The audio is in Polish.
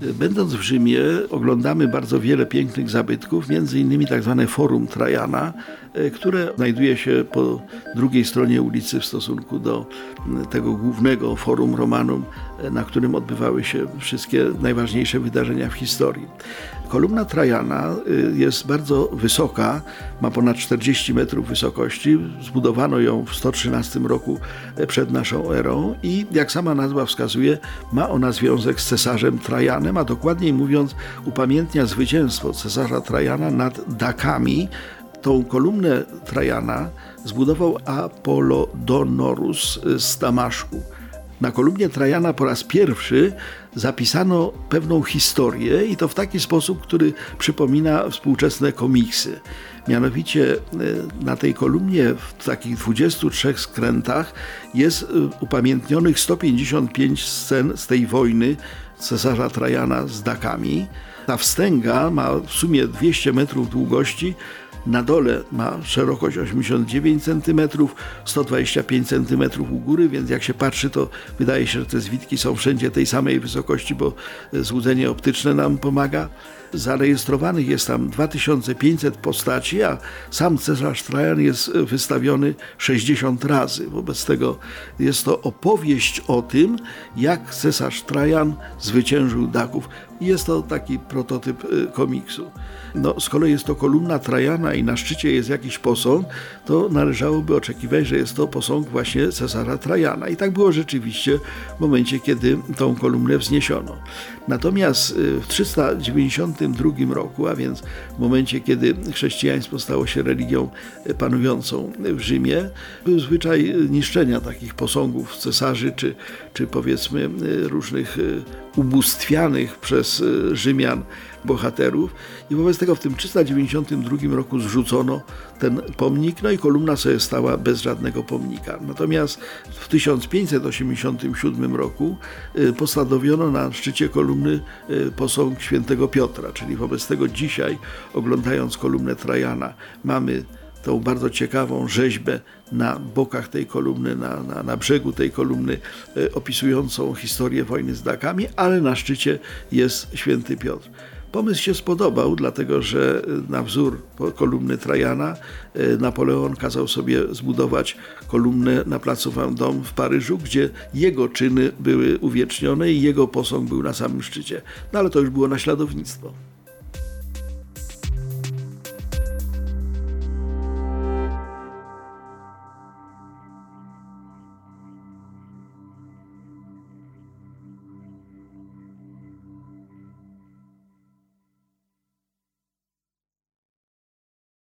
Będąc w Rzymie, oglądamy bardzo wiele pięknych zabytków, między innymi tak zwane Forum Trajana, e, które znajduje się po drugiej stronie ulicy w stosunku do tego głównego Forum Romanum, e, na którym odbywały się wszystkie najważniejsze wydarzenia w historii. Kolumna Trajana y, jest bardzo wysoka, ma ponad 40 metrów wysokości. Zbudowano ją w 113 roku e, przed naszą erą i jak sama nazwa wskazuje, ma ona związek z cesarzem Trajanem, a dokładniej mówiąc upamiętnia zwycięstwo cesarza Trajana nad Dakami. Tą kolumnę Trajana zbudował Apollodonorus z Damaszku. Na kolumnie Trajana po raz pierwszy zapisano pewną historię i to w taki sposób, który przypomina współczesne komiksy. Mianowicie e, na tej kolumnie w takich 23 skrętach jest e, upamiętnionych 155 scen z tej wojny cesarza Trajana z Dakami. Ta wstęga ma w sumie 200 metrów długości, na dole ma szerokość 89 cm, 125 cm u góry, więc jak się patrzy, to wydaje się, że te zwitki są wszędzie tej samej wysokości, bo złudzenie optyczne nam pomaga. Zarejestrowanych jest tam 2500 postaci, a sam cesarz Trajan jest wystawiony 60 razy. Wobec tego jest to opowieść o tym, jak cesarz Trajan zwyciężył Daków. Jest to taki prototyp y, komiksu. No, z kolei jest to kolumna Trajana i na szczycie jest jakiś posąg, to należałoby oczekiwać, że jest to posąg właśnie cesarza Trajana. I tak było rzeczywiście w momencie, kiedy tą kolumnę wzniesiono. Natomiast y, w 392 roku, a więc w momencie, kiedy chrześcijaństwo stało się religią y, panującą w Rzymie, był zwyczaj niszczenia takich posągów cesarzy, czy, czy powiedzmy różnych ubóstwianych przez Rzymian bohaterów i wobec tego w tym 392 roku zrzucono ten pomnik, no i kolumna sobie stała bez żadnego pomnika. Natomiast w 1587 roku postanowiono na szczycie kolumny posąg świętego Piotra, czyli wobec tego dzisiaj oglądając kolumnę Trajana mamy tą bardzo ciekawą rzeźbę na bokach tej kolumny, na, na, na brzegu tej kolumny, e, opisującą historię wojny z Dakami, ale na szczycie jest święty Piotr. Pomysł się spodobał, dlatego że na wzór kolumny Trajana e, Napoleon kazał sobie zbudować kolumnę na placu Vendôme w Paryżu, gdzie jego czyny były uwiecznione i jego posąg był na samym szczycie. No ale to już było naśladownictwo.